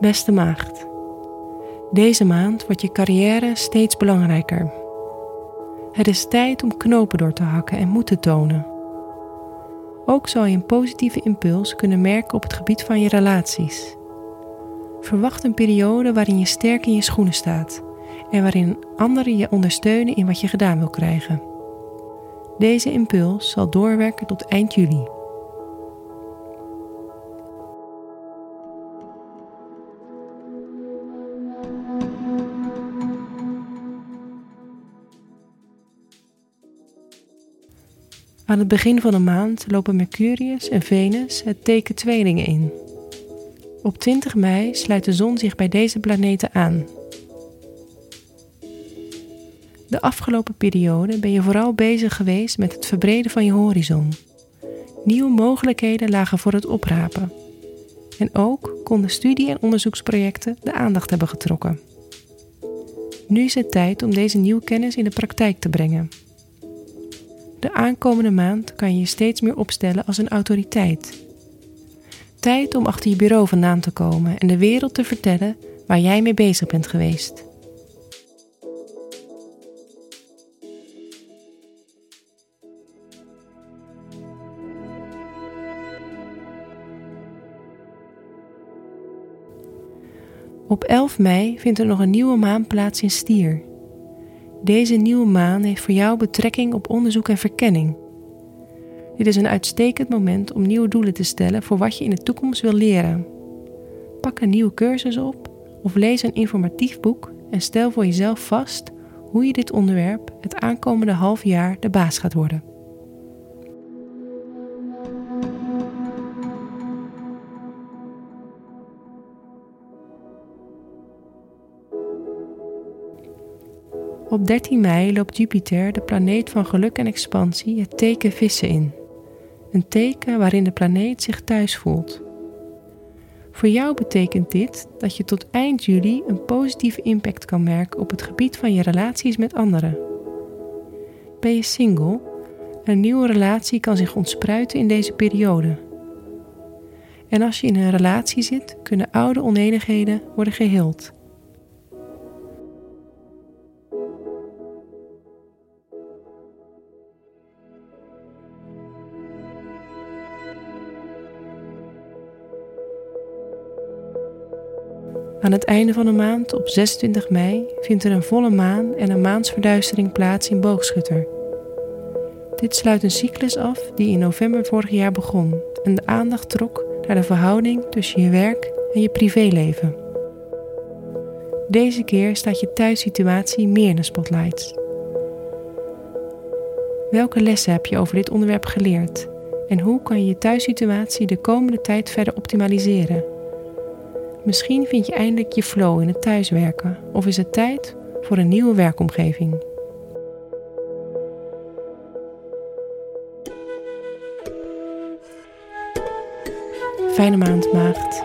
Beste maagd, deze maand wordt je carrière steeds belangrijker. Het is tijd om knopen door te hakken en moed te tonen. Ook zal je een positieve impuls kunnen merken op het gebied van je relaties. Verwacht een periode waarin je sterk in je schoenen staat en waarin anderen je ondersteunen in wat je gedaan wil krijgen. Deze impuls zal doorwerken tot eind juli. Aan het begin van de maand lopen Mercurius en Venus het teken tweelingen in. Op 20 mei sluit de zon zich bij deze planeten aan. De afgelopen periode ben je vooral bezig geweest met het verbreden van je horizon. Nieuwe mogelijkheden lagen voor het oprapen. En ook konden studie- en onderzoeksprojecten de aandacht hebben getrokken. Nu is het tijd om deze nieuwe kennis in de praktijk te brengen. De aankomende maand kan je je steeds meer opstellen als een autoriteit. Tijd om achter je bureau vandaan te komen en de wereld te vertellen waar jij mee bezig bent geweest. Op 11 mei vindt er nog een nieuwe maan plaats in Stier. Deze nieuwe maan heeft voor jou betrekking op onderzoek en verkenning. Dit is een uitstekend moment om nieuwe doelen te stellen voor wat je in de toekomst wil leren. Pak een nieuwe cursus op of lees een informatief boek en stel voor jezelf vast hoe je dit onderwerp het aankomende half jaar de baas gaat worden. Op 13 mei loopt Jupiter, de planeet van geluk en expansie, het teken vissen in. Een teken waarin de planeet zich thuis voelt. Voor jou betekent dit dat je tot eind juli een positieve impact kan merken op het gebied van je relaties met anderen. Ben je single? Een nieuwe relatie kan zich ontspruiten in deze periode. En als je in een relatie zit, kunnen oude onenigheden worden geheeld. Aan het einde van de maand, op 26 mei, vindt er een volle maan en een maansverduistering plaats in Boogschutter. Dit sluit een cyclus af die in november vorig jaar begon en de aandacht trok naar de verhouding tussen je werk en je privéleven. Deze keer staat je thuissituatie meer in de spotlights. Welke lessen heb je over dit onderwerp geleerd en hoe kan je je thuissituatie de komende tijd verder optimaliseren? Misschien vind je eindelijk je flow in het thuiswerken of is het tijd voor een nieuwe werkomgeving. Fijne maand, maagd.